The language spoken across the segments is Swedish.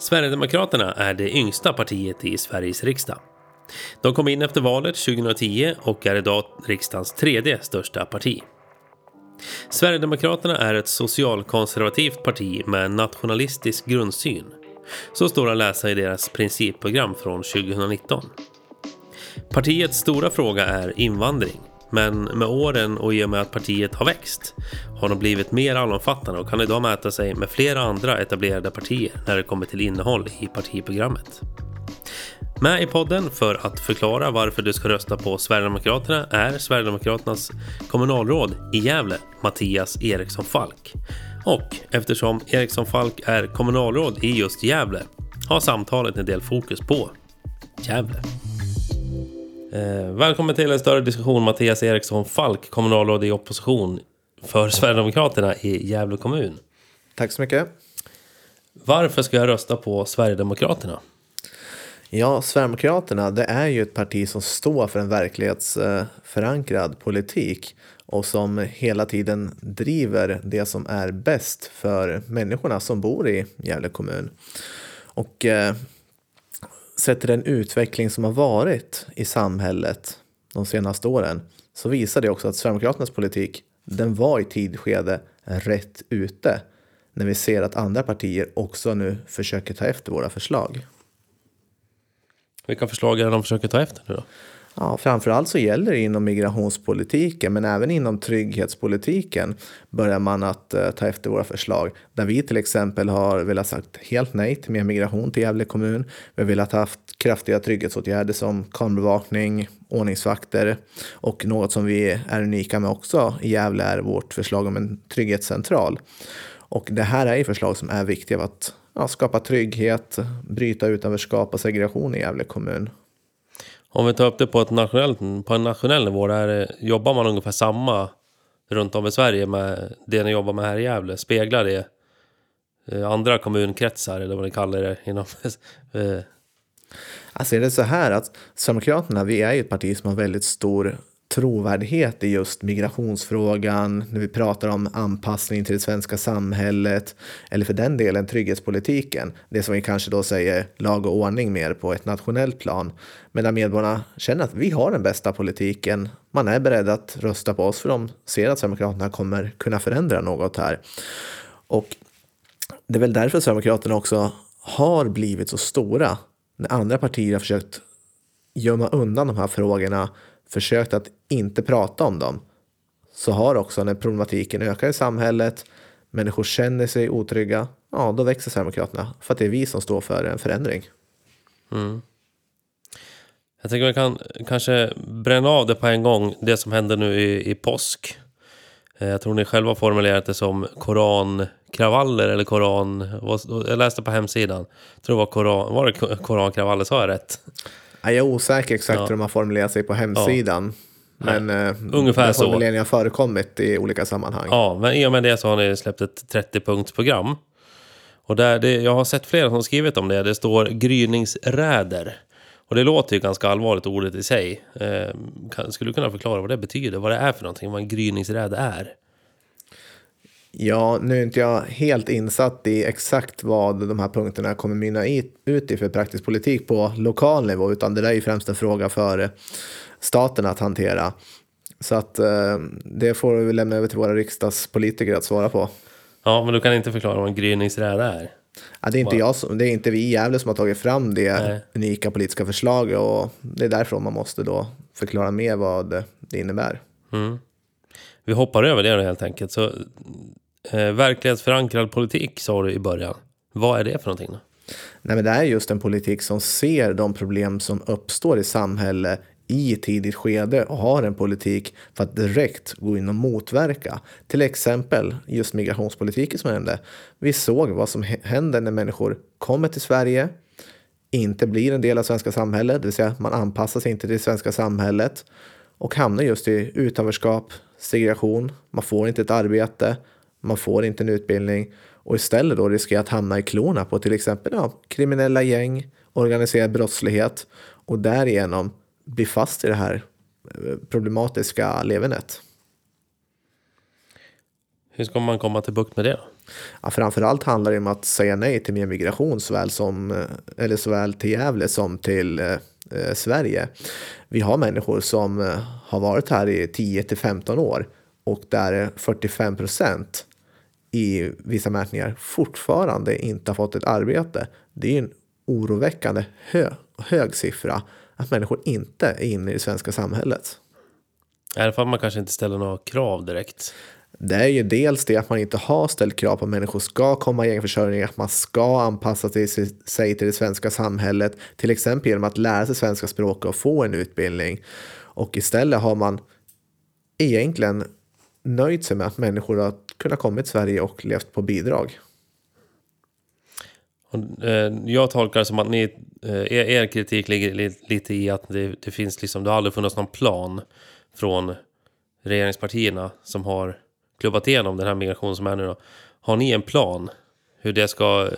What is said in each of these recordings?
Sverigedemokraterna är det yngsta partiet i Sveriges riksdag. De kom in efter valet 2010 och är idag riksdagens tredje största parti. Sverigedemokraterna är ett socialkonservativt parti med en nationalistisk grundsyn. Så står att läsa i deras principprogram från 2019. Partiets stora fråga är invandring. Men med åren och i och med att partiet har växt har de blivit mer allomfattande och kan idag mäta sig med flera andra etablerade partier när det kommer till innehåll i partiprogrammet. Med i podden för att förklara varför du ska rösta på Sverigedemokraterna är Sverigedemokraternas kommunalråd i Gävle, Mattias Eriksson Falk. Och eftersom Eriksson Falk är kommunalråd i just Gävle har samtalet en del fokus på Gävle. Eh, välkommen till en större diskussion Mattias Eriksson Falk, kommunalråd i opposition för Sverigedemokraterna i Gävle kommun. Tack så mycket. Varför ska jag rösta på Sverigedemokraterna? Ja, Sverigedemokraterna det är ju ett parti som står för en verklighetsförankrad politik och som hela tiden driver det som är bäst för människorna som bor i Gävle kommun. Och eh, sett till den utveckling som har varit i samhället de senaste åren så visar det också att Sverigedemokraternas politik den var i tidskede rätt ute när vi ser att andra partier också nu försöker ta efter våra förslag. Vilka förslag är det de försöker ta efter nu då? Ja, framförallt så gäller det inom migrationspolitiken men även inom trygghetspolitiken börjar man att eh, ta efter våra förslag. Där vi till exempel har velat sagt helt nej till mer migration till Gävle kommun. Vi har velat haft kraftiga trygghetsåtgärder som kamerabevakning, ordningsvakter och något som vi är unika med också i Gävle är vårt förslag om en trygghetscentral. Och det här är ju förslag som är viktiga för att ja, skapa trygghet, bryta utanförskap och segregation i Gävle kommun. Om vi tar upp det på, ett nationellt, på en nationell nivå, där jobbar man ungefär samma runt om i Sverige med det ni jobbar med här i Gävle? Speglar det eh, andra kommunkretsar eller vad ni kallar det inom... Eh. Alltså är det så här att Sverigedemokraterna, vi är ju ett parti som har väldigt stor trovärdighet i just migrationsfrågan, när vi pratar om anpassning till det svenska samhället eller för den delen trygghetspolitiken. Det som vi kanske då säger lag och ordning mer på ett nationellt plan. Men där medborgarna känner att vi har den bästa politiken. Man är beredd att rösta på oss för de ser att Sverigedemokraterna kommer kunna förändra något här. Och det är väl därför Sverigedemokraterna också har blivit så stora när andra partier har försökt gömma undan de här frågorna försökt att inte prata om dem så har också när problematiken ökar i samhället, människor känner sig otrygga, ja då växer Sverigedemokraterna för att det är vi som står för en förändring. Mm. Jag tänker man kan kanske bränna av det på en gång, det som händer nu i, i påsk. Eh, jag tror ni själva formulerat det som korankravaller eller koran... Jag läste på hemsidan. Jag tror det var koran... Var det korankravaller? Sa jag rätt? Jag är osäker exakt ja. hur de har formulerat sig på hemsidan. Men eh, Ungefär så. formuleringen har förekommit i olika sammanhang. Ja, men i och med det så har ni släppt ett 30-punktsprogram. Och där det, jag har sett flera som skrivit om det. Det står gryningsräder. Och det låter ju ganska allvarligt ordet i sig. Eh, kan, skulle du kunna förklara vad det betyder? Vad det är för någonting? Vad en gryningsräd är? Ja, nu är inte jag helt insatt i exakt vad de här punkterna kommer mynna ut i för praktisk politik på lokal nivå, utan det där är ju främst en fråga för staten att hantera. Så att eh, det får vi lämna över till våra riksdagspolitiker att svara på. Ja, men du kan inte förklara vad en gryningsräd är? Ja, det, är inte jag som, det är inte vi i Gävle som har tagit fram det Nej. unika politiska förslaget och det är därför man måste då förklara mer vad det innebär. Mm. Vi hoppar över det då helt enkelt. Så Eh, verklighetsförankrad politik sa du i början. Vad är det för någonting? Då? Nej, men det är just en politik som ser de problem som uppstår i samhället i tidigt skede och har en politik för att direkt gå in och motverka. Till exempel just migrationspolitiken som jag nämnde. Vi såg vad som händer när människor kommer till Sverige, inte blir en del av svenska samhället, det vill säga man anpassar sig inte till det svenska samhället och hamnar just i utanförskap, segregation, man får inte ett arbete man får inte en utbildning och istället då riskerar att hamna i klorna på till exempel ja, kriminella gäng, organiserad brottslighet och därigenom bli fast i det här eh, problematiska levernet. Hur ska man komma till bukt med det? Ja, framförallt handlar det om att säga nej till mer migration såväl, som, eh, eller såväl till Gävle som till eh, eh Sverige. Vi har människor som har varit här i 10 till 15 år och där 45 procent i vissa mätningar fortfarande inte har fått ett arbete. Det är en oroväckande hö hög siffra att människor inte är inne i det svenska samhället. Det för att man kanske inte ställer några krav direkt? Det är ju dels det att man inte har ställt krav på att människor ska komma i egen försörjning, att man ska anpassa sig till det svenska samhället, till exempel genom att lära sig svenska språk och få en utbildning. Och istället har man egentligen nöjt sig med att människor har kunnat komma till Sverige och levt på bidrag. Eh, jag tolkar det som att ni, eh, er kritik ligger lite i att det, det finns liksom, det har aldrig funnits någon plan från regeringspartierna som har klubbat igenom den här migrationen som är nu då. Har ni en plan hur det ska...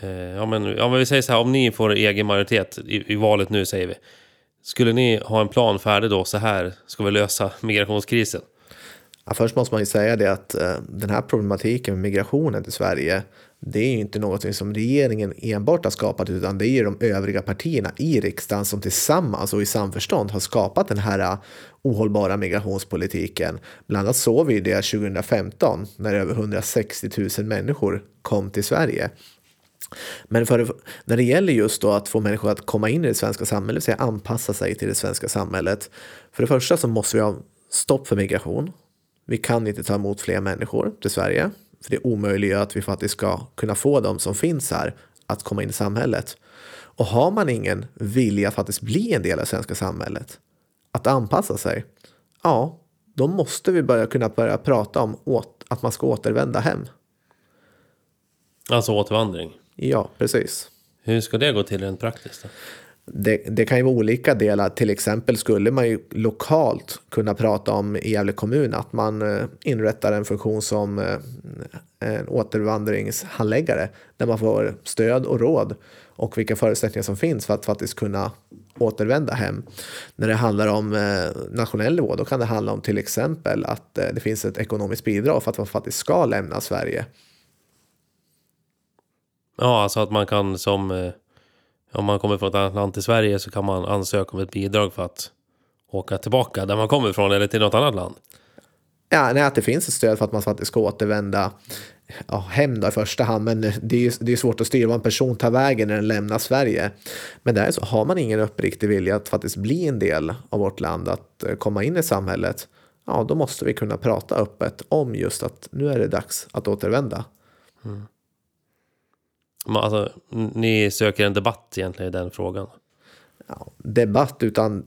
Eh, ja, men, ja men vi säger så här, om ni får egen majoritet i, i valet nu säger vi. Skulle ni ha en plan färdig då, så här ska vi lösa migrationskrisen? Ja, först måste man ju säga det att eh, den här problematiken med migrationen till Sverige det är ju inte något som regeringen enbart har skapat utan det är ju de övriga partierna i riksdagen som tillsammans och i samförstånd har skapat den här eh, ohållbara migrationspolitiken. Bland annat såg vi det 2015 när över 160 000 människor kom till Sverige. Men för, när det gäller just då att få människor att komma in i det svenska samhället, så anpassa sig till det svenska samhället. För det första så måste vi ha stopp för migration. Vi kan inte ta emot fler människor till Sverige. För det omöjliggör att vi faktiskt ska kunna få de som finns här att komma in i samhället. Och har man ingen vilja att faktiskt bli en del av det svenska samhället, att anpassa sig, ja, då måste vi börja kunna börja prata om åt, att man ska återvända hem. Alltså återvandring? Ja, precis. Hur ska det gå till rent praktiskt? Då? Det, det, kan ju vara olika delar. Till exempel skulle man ju lokalt kunna prata om i Gävle kommun att man eh, inrättar en funktion som eh, en återvandringshandläggare där man får stöd och råd och vilka förutsättningar som finns för att faktiskt kunna återvända hem. När det handlar om eh, nationell nivå då kan det handla om till exempel att det finns ett ekonomiskt bidrag för att man faktiskt ska lämna Sverige. Ja, alltså att man kan som om man kommer från ett annat land till Sverige så kan man ansöka om ett bidrag för att åka tillbaka där man kommer ifrån eller till något annat land. Ja, nej, att det finns ett stöd för att man faktiskt ska återvända ja, hem då i första hand, men det är, det är svårt att styra vad en person tar vägen när den lämnar Sverige. Men där så har man ingen uppriktig vilja att faktiskt bli en del av vårt land, att eh, komma in i samhället, ja, då måste vi kunna prata öppet om just att nu är det dags att återvända. Mm. Alltså, ni söker en debatt egentligen i den frågan? Ja, debatt utan,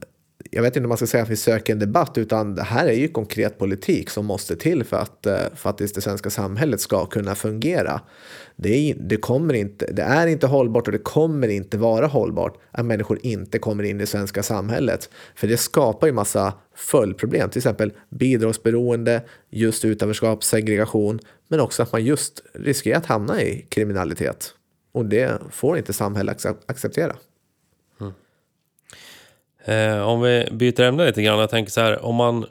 jag vet inte om man ska säga att vi söker en debatt, utan det här är ju konkret politik som måste till för att, eh, faktiskt det svenska samhället ska kunna fungera. Det är, det, kommer inte, det är inte hållbart och det kommer inte vara hållbart att människor inte kommer in i det svenska samhället. För det skapar ju massa följdproblem, till exempel bidragsberoende, just utanförskap, segregation, men också att man just riskerar att hamna i kriminalitet. Och det får inte samhället acceptera. Mm. Eh, om vi byter ämne lite grann. Jag tänker så här. Om man,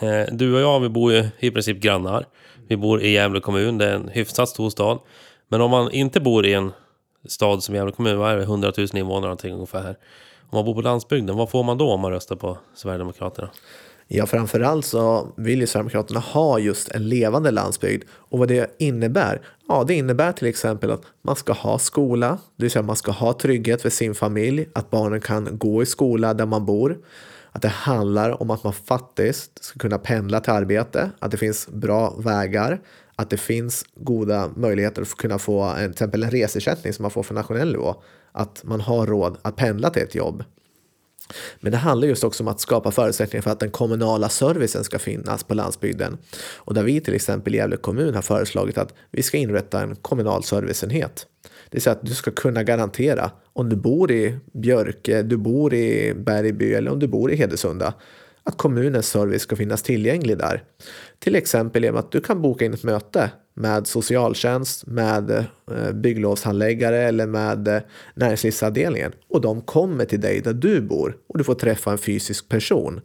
eh, du och jag, vi bor ju i princip grannar. Vi bor i Gävle kommun. Det är en hyfsat stor stad. Men om man inte bor i en stad som Gävle kommun, vad är det, 100 000 invånare någonting ungefär här. Om man bor på landsbygden, vad får man då om man röstar på Sverigedemokraterna? Ja, framförallt så vill ju Sverigedemokraterna ha just en levande landsbygd. Och vad det innebär? Ja, det innebär till exempel att man ska ha skola, det vill säga man ska ha trygghet för sin familj, att barnen kan gå i skola där man bor. Att det handlar om att man faktiskt ska kunna pendla till arbete, att det finns bra vägar, att det finns goda möjligheter att kunna få en, till exempel en resersättning som man får för nationell nivå. Att man har råd att pendla till ett jobb. Men det handlar just också om att skapa förutsättningar för att den kommunala servicen ska finnas på landsbygden. Och där vi till exempel i Gävle kommun har föreslagit att vi ska inrätta en kommunal serviceenhet. Det vill säga att du ska kunna garantera om du bor i Björke, du bor i Bergby eller om du bor i Hedesunda att kommunens service ska finnas tillgänglig där. Till exempel genom att du kan boka in ett möte med socialtjänst, med eh, bygglovshandläggare eller med eh, näringslivsavdelningen och de kommer till dig där du bor och du får träffa en fysisk person.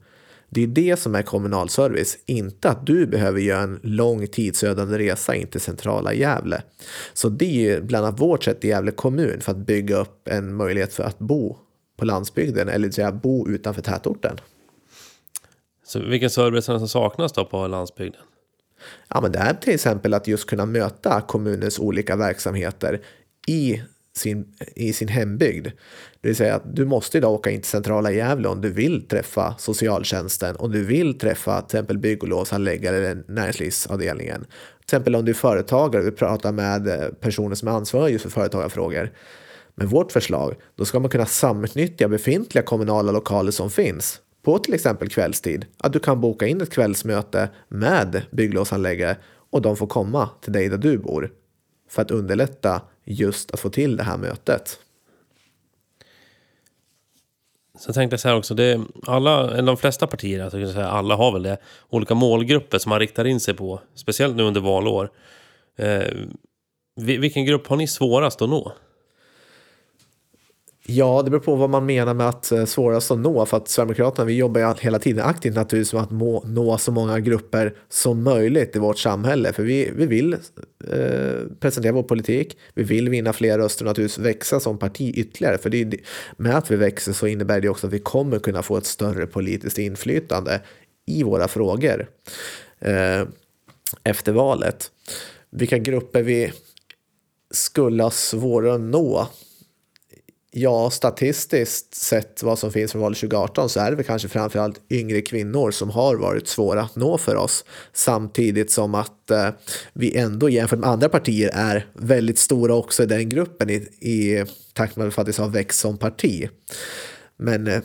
Det är det som är kommunal service, inte att du behöver göra en lång tidsödande resa in till centrala Gävle. Så det är bland annat vårt sätt i Gävle kommun för att bygga upp en möjlighet för att bo på landsbygden eller säga bo utanför tätorten. Så vilken service är det som saknas då på landsbygden? Ja, men det är till exempel att just kunna möta kommunens olika verksamheter i sin, i sin hembygd. Det vill säga att du måste idag åka in till centrala Gävle om du vill träffa socialtjänsten, om du vill träffa till exempel bygg och låshandläggare eller näringslivsavdelningen. Till exempel om du är företagare och vill prata med eh, personer som är ansvariga just för företagarfrågor. Med vårt förslag, då ska man kunna samutnyttja befintliga kommunala lokaler som finns på till exempel kvällstid. Att du kan boka in ett kvällsmöte med bygglovshandläggare och de får komma till dig där du bor för att underlätta just att få till det här mötet. Så jag tänkte så här också, det alla, de flesta partier, alltså jag skulle säga alla har väl det, olika målgrupper som man riktar in sig på, speciellt nu under valår. Eh, vilken grupp har ni svårast att nå? Ja, det beror på vad man menar med att eh, svårast att nå. För att Sverigedemokraterna, vi jobbar ju hela tiden aktivt naturligtvis med att må, nå så många grupper som möjligt i vårt samhälle. För vi, vi vill eh, presentera vår politik, vi vill vinna fler röster och naturligtvis växa som parti ytterligare. För det, med att vi växer så innebär det också att vi kommer kunna få ett större politiskt inflytande i våra frågor eh, efter valet. Vilka grupper vi skulle ha svårare att nå Ja, statistiskt sett vad som finns från valet 2018 så är det väl kanske framförallt yngre kvinnor som har varit svåra att nå för oss. Samtidigt som att eh, vi ändå jämfört med andra partier är väldigt stora också i den gruppen i, i takt med att vi faktiskt har växt som parti. Men eh,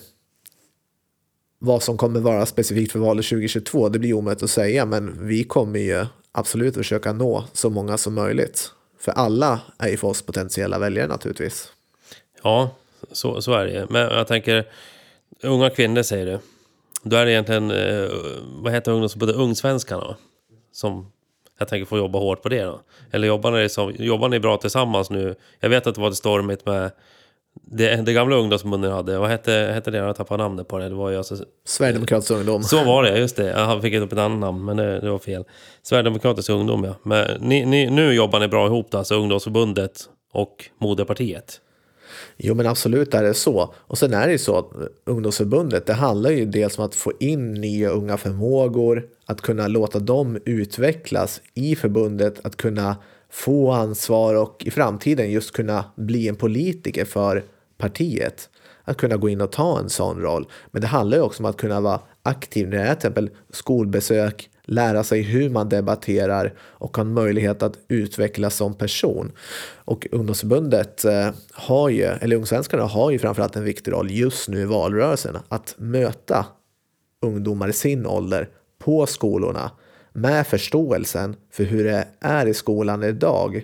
vad som kommer vara specifikt för valet 2022 det blir omöjligt att säga men vi kommer ju absolut försöka nå så många som möjligt. För alla är ju för oss potentiella väljare naturligtvis. Ja, så, så är det Men jag tänker, unga kvinnor säger du. Då är det egentligen, eh, vad heter ungdomsförbundet, Ungsvenskarna? Som jag tänker få jobba hårt på det då. Eller jobbar ni, som, jobbar ni bra tillsammans nu? Jag vet att det var stormigt med det, det gamla ungdomsförbundet hade, vad hette, hette det? Jag tappade namnet på det. Det var ju alltså... Sverigedemokratisk ungdom. Så var det, just det. Jag fick upp ett annat namn, men det, det var fel. Sverigedemokratisk ungdom, ja. Men ni, ni, nu jobbar ni bra ihop då, alltså ungdomsförbundet och moderpartiet? Jo men absolut är det så. Och sen är det ju så att ungdomsförbundet det handlar ju dels om att få in nya unga förmågor, att kunna låta dem utvecklas i förbundet, att kunna få ansvar och i framtiden just kunna bli en politiker för partiet. Att kunna gå in och ta en sån roll. Men det handlar ju också om att kunna vara aktiv när det är till exempel skolbesök, lära sig hur man debatterar och ha en möjlighet att utvecklas som person. Och ungdomsförbundet eh, har ju, eller Ungsvenskarna har ju framförallt en viktig roll just nu i valrörelsen att möta ungdomar i sin ålder på skolorna med förståelsen för hur det är i skolan idag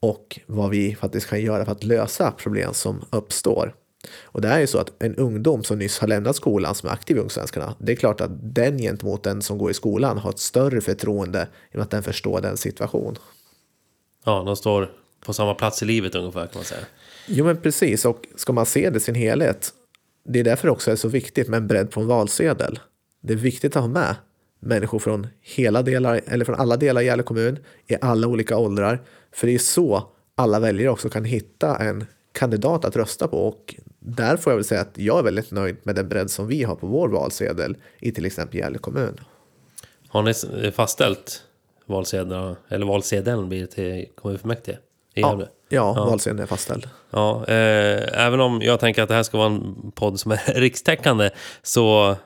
och vad vi faktiskt kan göra för att lösa problem som uppstår. Och det är ju så att en ungdom som nyss har lämnat skolan som är aktiv i Ungsvenskarna, det är klart att den gentemot den som går i skolan har ett större förtroende i och med att den förstår den situation. Ja, de står på samma plats i livet ungefär kan man säga. Jo men precis, och ska man se det i sin helhet, det är därför också är så viktigt med en bredd på en valsedel. Det är viktigt att ha med människor från, hela delar, eller från alla delar i Gävle kommun, i alla olika åldrar, för det är så alla väljare också kan hitta en kandidat att rösta på och där får jag väl säga att jag är väldigt nöjd med den bredd som vi har på vår valsedel i till exempel Gävle kommun. Har ni fastställt valsedeln, eller valsedeln blir det till kommunfullmäktige Gävle? Ja, ja, valsedeln är fastställd. Ja, eh, även om jag tänker att det här ska vara en podd som är rikstäckande så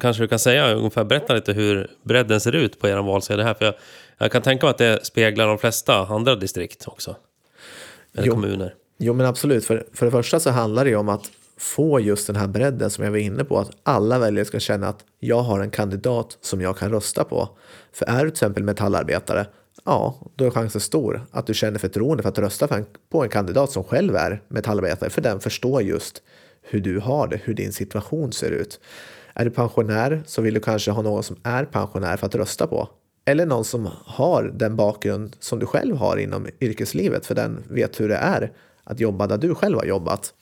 kanske du kan säga ungefär, berätta lite hur bredden ser ut på er valsedel här. För jag, jag kan tänka mig att det speglar de flesta andra distrikt också. Eller jo. kommuner. Jo men absolut, för, för det första så handlar det ju om att få just den här bredden som jag var inne på, att alla väljare ska känna att jag har en kandidat som jag kan rösta på. För är du till exempel metallarbetare, ja, då är chansen stor att du känner förtroende för att rösta för en, på en kandidat som själv är metallarbetare, för den förstår just hur du har det, hur din situation ser ut. Är du pensionär så vill du kanske ha någon som är pensionär för att rösta på. Eller någon som har den bakgrund som du själv har inom yrkeslivet, för den vet hur det är att jobba där du själv har jobbat.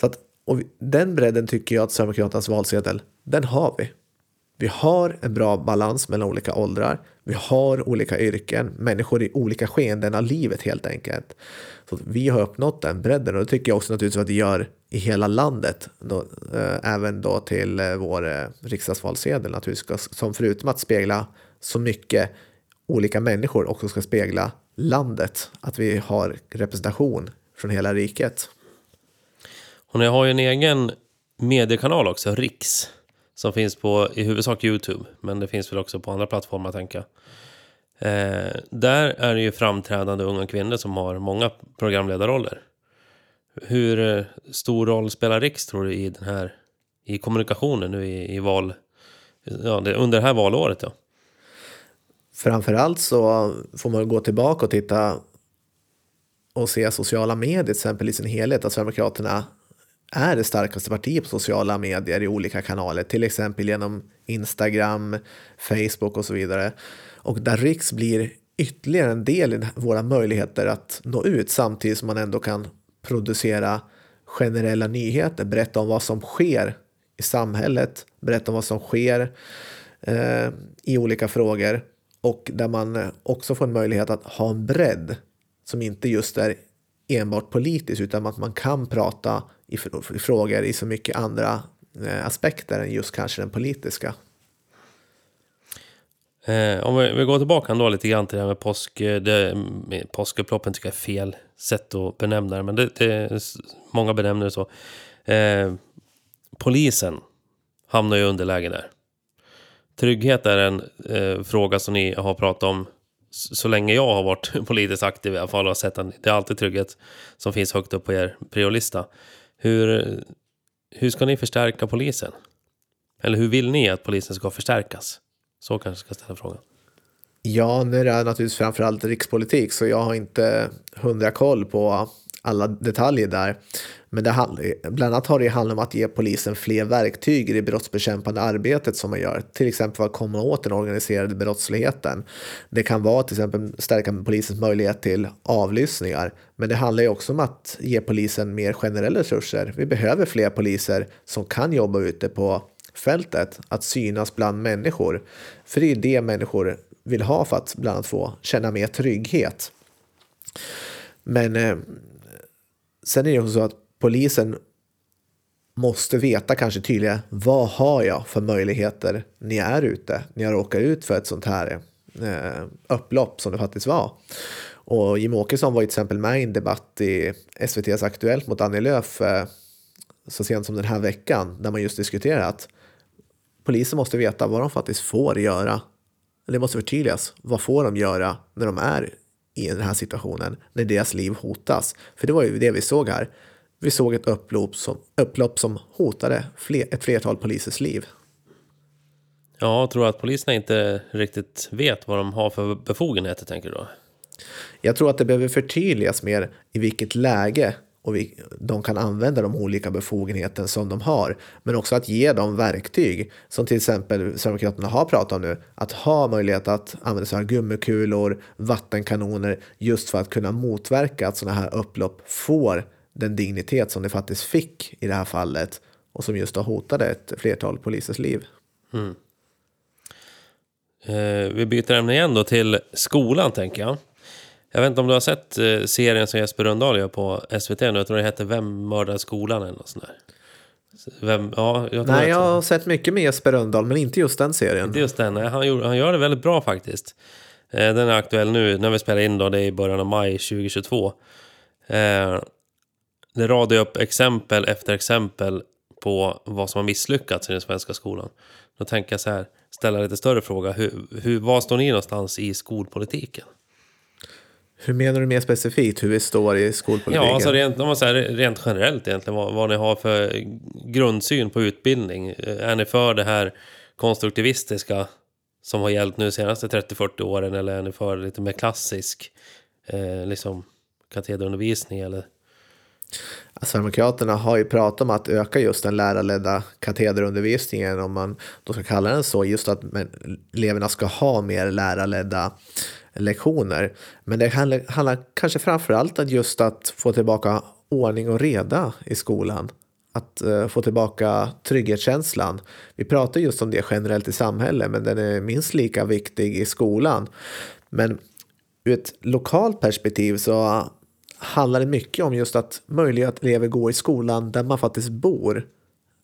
Så att, och den bredden tycker jag att Sverigedemokraternas valsedel, den har vi. vi har en bra balans mellan olika åldrar. Vi har olika yrken, människor i olika skeenden av livet helt enkelt. Så vi har uppnått den bredden och det tycker jag också naturligtvis att vi gör i hela landet. Då, eh, även då till eh, vår eh, riksdagsvalsedel naturligtvis, som förutom att spegla så mycket olika människor också ska spegla landet. Att vi har representation från hela riket. Och ni har ju en egen mediekanal också, Riks. Som finns på i huvudsak Youtube, men det finns väl också på andra plattformar tänker. Eh, där är det ju framträdande unga kvinnor som har många programledarroller. Hur stor roll spelar Riks tror du i den här i kommunikationen nu i, i val, ja, det, under det här valåret? Ja? Framförallt så får man gå tillbaka och titta och se sociala medier till exempel i sin helhet, alltså att Sverigedemokraterna är det starkaste partiet på sociala medier i olika kanaler, till exempel genom Instagram, Facebook och så vidare. Och där Riks blir ytterligare en del i våra möjligheter att nå ut samtidigt som man ändå kan producera generella nyheter, berätta om vad som sker i samhället, berätta om vad som sker eh, i olika frågor och där man också får en möjlighet att ha en bredd som inte just är enbart politisk utan att man kan prata i, frågor i så mycket andra eh, aspekter än just kanske den politiska. Eh, om vi, vi, går tillbaka ändå lite grann till det här med påsk. Eh, det, påskupploppen tycker jag är fel sätt att benämna det, men det, det, många benämner det så. Eh, polisen hamnar ju underläge där. Trygghet är en eh, fråga som ni har pratat om så länge jag har varit politiskt aktiv i alla fall. Har sett att det är alltid trygghet som finns högt upp på er priolista. Hur, hur ska ni förstärka polisen? Eller hur vill ni att polisen ska förstärkas? Så kanske jag ska ställa frågan. Ja, nu är det naturligtvis framförallt rikspolitik så jag har inte hundra koll på alla detaljer där. Men det bland annat har det handlat om att ge polisen fler verktyg i det brottsbekämpande arbetet som man gör. Till exempel för att komma åt den organiserade brottsligheten. Det kan vara till exempel stärka polisens möjlighet till avlyssningar. Men det handlar ju också om att ge polisen mer generella resurser. Vi behöver fler poliser som kan jobba ute på fältet, att synas bland människor. För det är det människor vill ha för att bland annat få känna mer trygghet. Men eh, sen är det också så att polisen måste veta kanske tydligare vad har jag för möjligheter när jag är ute, när jag råkar ut för ett sånt här eh, upplopp som det faktiskt var. Och Jimmie Åkesson var ju till exempel med i en debatt i SVTs Aktuellt mot Annie Lööf eh, så sent som den här veckan där man just diskuterade att polisen måste veta vad de faktiskt får göra. Det måste förtydligas. Vad får de göra när de är i den här situationen, när deras liv hotas? För det var ju det vi såg här. Vi såg ett upplopp som, upplopp som hotade fler, ett flertal polisers liv. Ja, jag tror att poliserna inte riktigt vet vad de har för befogenheter, tänker du då? Jag tror att det behöver förtydligas mer i vilket läge och vi, de kan använda de olika befogenheter som de har. Men också att ge dem verktyg, som till exempel Sverigedemokraterna har pratat om nu, att ha möjlighet att använda sig av gummikulor, vattenkanoner, just för att kunna motverka att sådana här upplopp får den dignitet som det faktiskt fick i det här fallet och som just har hotat ett flertal polisers liv. Mm. Eh, vi byter ämne igen då till skolan tänker jag. Jag vet inte om du har sett eh, serien som Jesper Rönndahl gör på SVT nu. Jag tror det heter Vem mördar skolan eller något sånt där. Vem, ja, jag Nej, jag har sett mycket med Jesper Rönndahl, men inte just den serien. Inte just den, han, gör, han gör det väldigt bra faktiskt. Eh, den är aktuell nu, när vi spelar in då, det är i början av maj 2022. Eh, det radar upp exempel efter exempel på vad som har misslyckats i den svenska skolan. Då tänker jag så här, ställa lite större fråga. Hur, hur, var står ni någonstans i skolpolitiken? Hur menar du mer specifikt hur vi står i skolpolitiken? Ja, alltså rent, om man säger, rent generellt egentligen. Vad, vad ni har för grundsyn på utbildning. Är ni för det här konstruktivistiska som har gällt nu de senaste 30-40 åren? Eller är ni för lite mer klassisk eh, liksom katederundervisning? Eller? Sverigedemokraterna har ju pratat om att öka just den lärarledda katederundervisningen, om man då ska kalla den så, just att eleverna ska ha mer lärarledda lektioner. Men det handlar, kanske framför allt om just att få tillbaka ordning och reda i skolan. att eh, få tillbaka trygghetskänslan. Vi pratar just om det generellt i samhället, men den är minst lika viktig i skolan. Men ur ett lokalt perspektiv så handlar det mycket om just att möjliggöra att elever går i skolan där man faktiskt bor.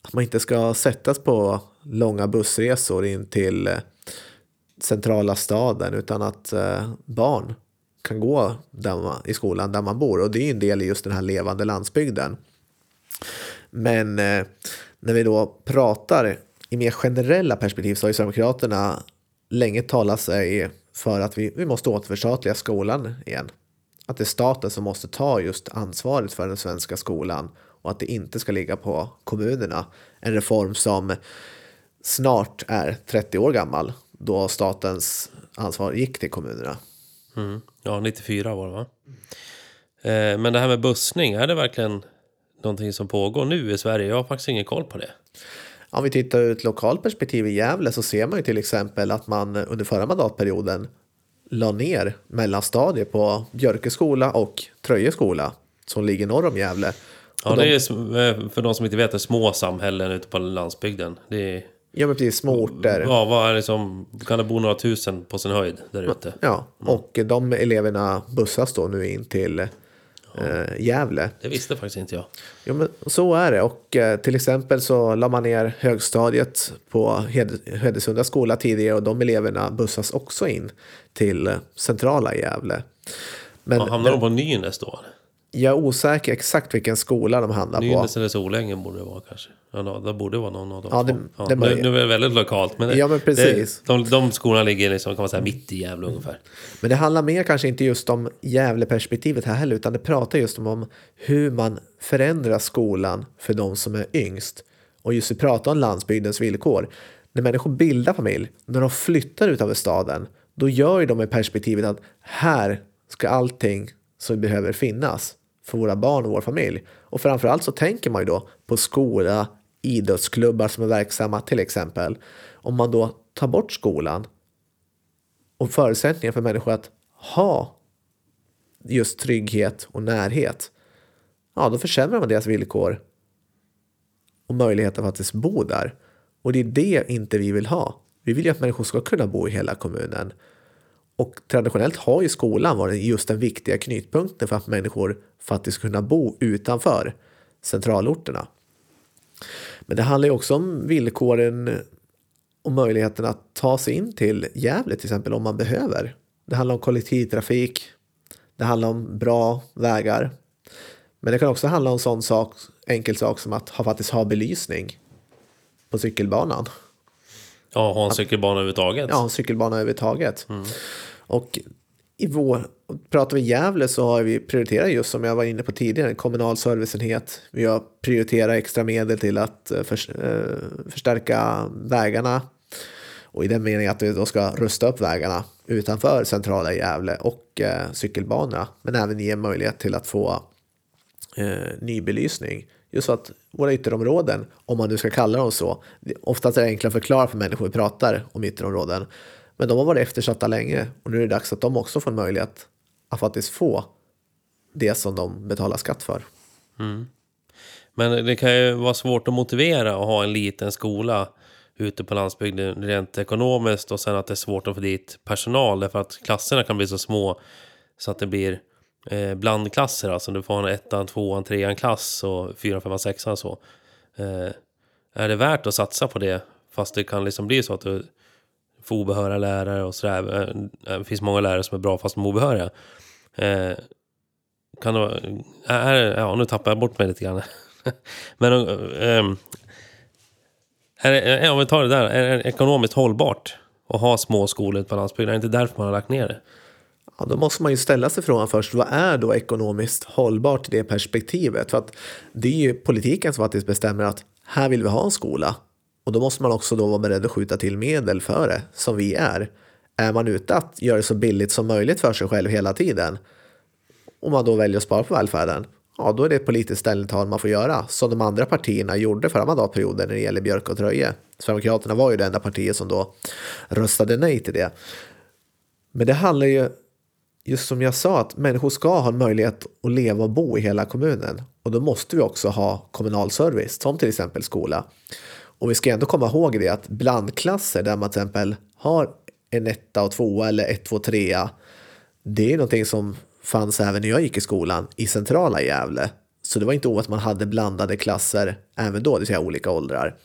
Att man inte ska sättas på långa bussresor in till eh, centrala staden utan att eh, barn kan gå där man, i skolan där man bor. Och det är en del i just den här levande landsbygden. Men eh, när vi då pratar i mer generella perspektiv så har ju Sverigedemokraterna länge talat sig för att vi, vi måste återförstatliga skolan igen. Att det är staten som måste ta just ansvaret för den svenska skolan och att det inte ska ligga på kommunerna. En reform som snart är 30 år gammal då statens ansvar gick till kommunerna. Mm. Ja, 94 var det va? Eh, men det här med bussning, är det verkligen någonting som pågår nu i Sverige? Jag har faktiskt ingen koll på det. Om vi tittar ur ett lokalt perspektiv i Gävle så ser man ju till exempel att man under förra mandatperioden la ner mellanstadiet på Björke skola och Tröje skola som ligger norr om Gävle. Ja, det är för de som inte vet det, små samhällen ute på landsbygden. Det är Ja, men precis. Små orter. Ja, vad är det som, kan det bo några tusen på sin höjd där ute? Ja, och de eleverna bussas då nu in till eh, Gävle. Det visste faktiskt inte jag. Ja, men så är det. Och eh, till exempel så la man ner högstadiet på Hed Hedesunda skola tidigare och de eleverna bussas också in till centrala Gävle. Men, ja, hamnar de på Nynäs då? Jag är osäker exakt vilken skola de Nynäs på. Nynäs eller Solängen borde det vara kanske. Ja, det borde vara någon av dem. Ja, det, ja, det nu, nu, är det väldigt lokalt. Men, ja, men precis. Det, de, de skolorna ligger liksom, kan man säga, mitt i Gävle ungefär. Men det handlar mer kanske inte just om Gävle-perspektivet här heller, utan det pratar just om, om hur man förändrar skolan för de som är yngst. Och just vi pratar om landsbygdens villkor. När människor bildar familj, när de flyttar ut över staden, då gör ju de i perspektivet att här ska allting som behöver finnas för våra barn och vår familj. Och framförallt så tänker man ju då på skola, idrottsklubbar som är verksamma till exempel. Om man då tar bort skolan och förutsättningar för människor att ha just trygghet och närhet, ja då försämrar man deras villkor och möjlighet att faktiskt bo där. Och det är det inte vi vill ha. Vi vill ju att människor ska kunna bo i hela kommunen. Och traditionellt har ju skolan varit just den viktiga knutpunkten för att människor faktiskt kunna bo utanför centralorterna. Men det handlar ju också om villkoren och möjligheten att ta sig in till Gävle till exempel om man behöver. Det handlar om kollektivtrafik, det handlar om bra vägar. Men det kan också handla om sån sak, enkel sak som att ha, faktiskt ha belysning på cykelbanan. Ja, ha en cykelbana överhuvudtaget. Ja, en cykelbana överhuvudtaget. Mm. Och i vår, pratar vi Gävle så har vi prioriterat just som jag var inne på tidigare, en kommunal serviceenhet. Vi har prioriterat extra medel till att eh, för, eh, förstärka vägarna. Och i den meningen att vi då ska rusta upp vägarna utanför centrala Gävle och eh, cykelbanorna. Men även ge möjlighet till att få eh, ny belysning. Just så att våra ytterområden, om man nu ska kalla dem så, oftast är det enklare att förklara för människor vi pratar om ytterområden. Men de har varit eftersatta länge och nu är det dags att de också får en möjlighet att faktiskt få det som de betalar skatt för. Mm. Men det kan ju vara svårt att motivera att ha en liten skola ute på landsbygden rent ekonomiskt och sen att det är svårt att få dit personal därför att klasserna kan bli så små så att det blir eh, blandklasser. Alltså du får ha en ettan, tvåan, trean klass och fyra, femman, sexan så. Eh, är det värt att satsa på det fast det kan liksom bli så att du får obehöriga lärare och sådär. Eh, eh, det finns många lärare som är bra fast de är obehöriga. Eh, kan det är, ja, nu tappar jag bort mig lite grann. Men eh, eh är om vi tar det där, är det ekonomiskt hållbart att ha små skolor på landsbygden? Är det inte därför man har lagt ner det? Ja, då måste man ju ställa sig frågan först, vad är då ekonomiskt hållbart i det perspektivet? För att det är ju politiken som faktiskt bestämmer att här vill vi ha en skola och då måste man också då vara beredd att skjuta till medel för det, som vi är. Är man ute att göra det så billigt som möjligt för sig själv hela tiden, och man då väljer att spara på välfärden, ja då är det ett politiskt ställningstagande man får göra, som de andra partierna gjorde förra mandatperioden när det gäller Björk och Tröje. Sverigedemokraterna var ju det enda partiet som då röstade nej till det. Men det handlar ju just som jag sa, att människor ska ha en möjlighet att leva och bo i hela kommunen. Och då måste vi också ha kommunal service, som till exempel skola. Och vi ska ändå komma ihåg det att blandklasser där man till exempel har en etta och tvåa eller ett, två, trea. Det är någonting som fanns även när jag gick i skolan i centrala Gävle. Så det var inte ovanligt att man hade blandade klasser även då, det vill säga olika åldrar.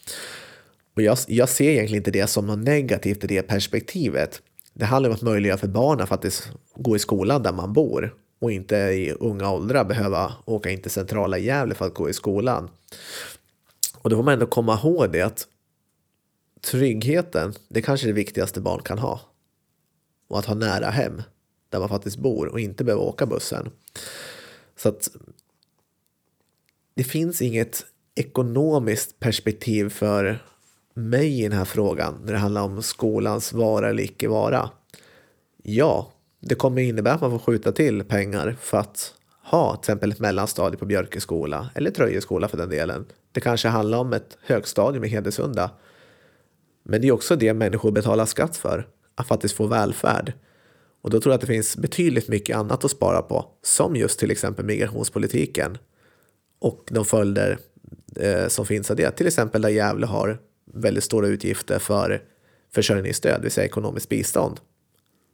Och jag, jag ser egentligen inte det som något negativt i det perspektivet. Det handlar om att möjliggöra för barnen att faktiskt gå i skolan där man bor och inte i unga åldrar behöva åka in till centrala Gävle för att gå i skolan. Och då får man ändå komma ihåg det att tryggheten, det kanske är det viktigaste barn kan ha. Och att ha nära hem där man faktiskt bor och inte behöva åka bussen. Så att det finns inget ekonomiskt perspektiv för mig i den här frågan när det handlar om skolans vara eller icke vara. Ja, det kommer innebära att man får skjuta till pengar för att ha till exempel ett mellanstadie på Björkeskola eller Tröjeskola för den delen. Det kanske handlar om ett högstadium i Hedesunda. Men det är också det människor betalar skatt för, att faktiskt få välfärd. Och då tror jag att det finns betydligt mycket annat att spara på, som just till exempel migrationspolitiken och de följder eh, som finns av det. Till exempel där Gävle har väldigt stora utgifter för försörjningsstöd, det vill säga ekonomiskt bistånd.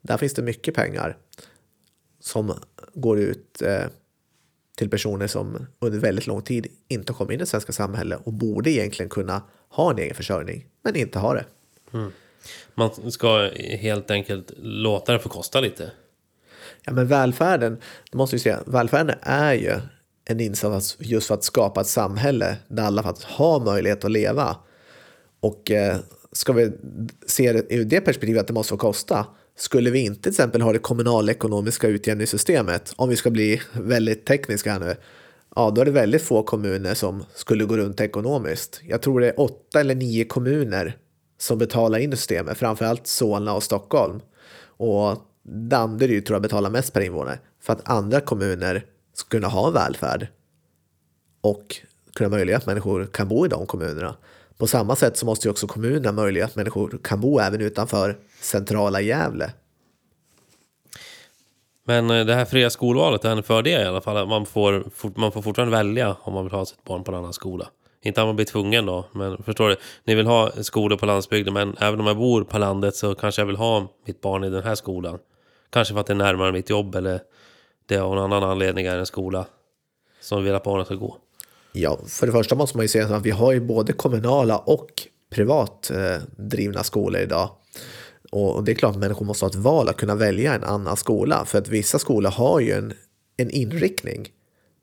Där finns det mycket pengar som går ut eh, till personer som under väldigt lång tid inte har kommit in i det svenska samhället och borde egentligen kunna ha en egen försörjning, men inte har det. Mm. Man ska helt enkelt låta det få kosta lite. Ja, men välfärden, det måste vi säga, välfärden är ju en insats just för att skapa ett samhälle där alla faktiskt har möjlighet att leva. Och eh, ska vi se det ur det perspektivet att det måste få kosta, skulle vi inte till exempel ha det kommunalekonomiska utjämningssystemet, om vi ska bli väldigt tekniska här nu, ja då är det väldigt få kommuner som skulle gå runt ekonomiskt. Jag tror det är åtta eller nio kommuner som betalar in systemet, framförallt Solna och Stockholm. Och Danderyd tror jag betalar mest per invånare för att andra kommuner ska kunna ha välfärd och kunna möjliggöra att människor kan bo i de kommunerna. På samma sätt så måste ju också kommunerna möjliggöra att människor kan bo även utanför centrala Gävle. Men eh, det här fria skolvalet är en fördel i alla fall. Man får, man får fortfarande välja om man vill ha sitt barn på en annan skola. Inte att man blir tvungen då, men förstår du? Ni vill ha skolor på landsbygden, men även om jag bor på landet så kanske jag vill ha mitt barn i den här skolan. Kanske för att det är närmare mitt jobb eller det av någon annan anledning är en skola som vill att barnet ska gå. Ja, för det första måste man ju säga att vi har ju både kommunala och privat eh, drivna skolor idag. Och det är klart att människor måste ha ett val att kunna välja en annan skola. För att vissa skolor har ju en, en inriktning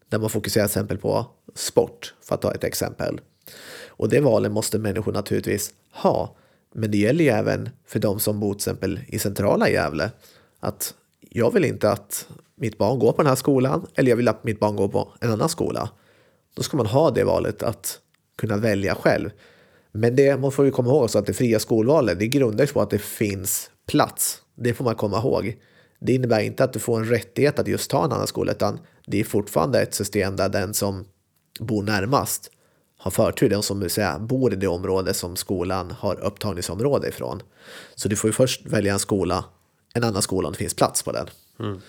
där man fokuserar till exempel på sport, för att ta ett exempel. Och det valet måste människor naturligtvis ha. Men det gäller ju även för de som bor till exempel i centrala Gävle. Att jag vill inte att mitt barn går på den här skolan eller jag vill att mitt barn går på en annan skola. Då ska man ha det valet att kunna välja själv. Men det, man får ju komma ihåg så att det fria skolvalet det grundar sig på att det finns plats. Det får man komma ihåg. Det innebär inte att du får en rättighet att just ta en annan skola utan det är fortfarande ett system där den som bor närmast har förtur, den som säga, bor i det område som skolan har upptagningsområde ifrån. Så du får ju först välja en skola, en annan skola om det finns plats på den. Mm.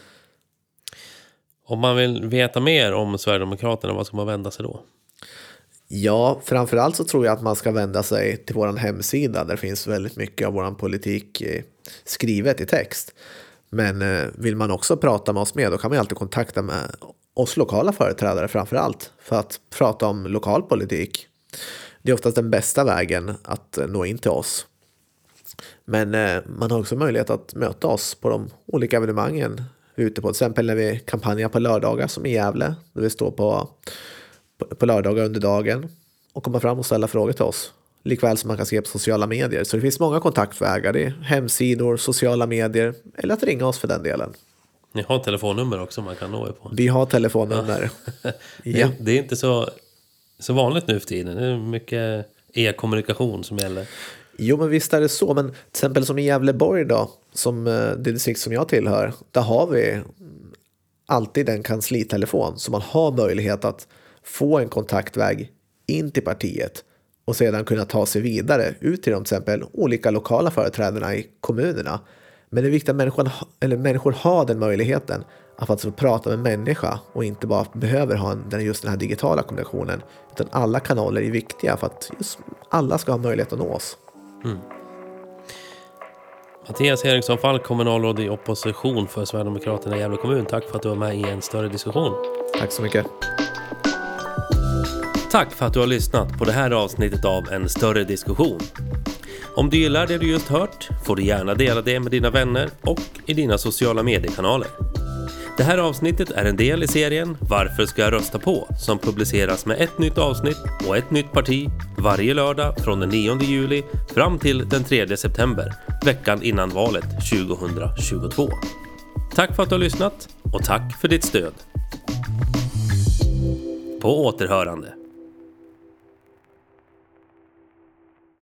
Om man vill veta mer om Sverigedemokraterna, vad ska man vända sig då? Ja, framförallt så tror jag att man ska vända sig till vår hemsida där finns väldigt mycket av vår politik eh, skrivet i text. Men eh, vill man också prata med oss med då kan man alltid kontakta med oss lokala företrädare framför allt för att prata om lokal politik. Det är oftast den bästa vägen att eh, nå in till oss. Men man har också möjlighet att möta oss på de olika evenemangen ute på. Till exempel när vi kampanjar på lördagar som i Gävle. Där vi står på, på, på lördagar under dagen och komma fram och ställa frågor till oss. Likväl som man kan skriva på sociala medier. Så det finns många kontaktvägar. Det är hemsidor, sociala medier eller att ringa oss för den delen. Ni har telefonnummer också man kan nå er på. Vi har telefonnummer. Ja. ja. Det är inte så, så vanligt nu för tiden. Det är mycket e-kommunikation som gäller. Jo, men visst är det så. Men till exempel som i Gävleborg då, som eh, det distrikt som jag tillhör, där har vi alltid en kanslitelefon så man har möjlighet att få en kontaktväg in till partiet och sedan kunna ta sig vidare ut till de till exempel olika lokala företrädarna i kommunerna. Men det är viktigt att människan, eller människor har den möjligheten att faktiskt få prata med människa och inte bara behöver ha en, just den här digitala kommunikationen. Utan alla kanaler är viktiga för att just alla ska ha möjlighet att nå oss. Mm. Mattias Eriksson Falk, kommunalråd i opposition för Sverigedemokraterna i Gävle kommun. Tack för att du var med i en större diskussion. Tack så mycket. Tack för att du har lyssnat på det här avsnittet av En större diskussion. Om du gillar det du just hört får du gärna dela det med dina vänner och i dina sociala mediekanaler. Det här avsnittet är en del i serien Varför ska jag rösta på? som publiceras med ett nytt avsnitt och ett nytt parti varje lördag från den 9 juli fram till den 3 september, veckan innan valet 2022. Tack för att du har lyssnat och tack för ditt stöd. På återhörande.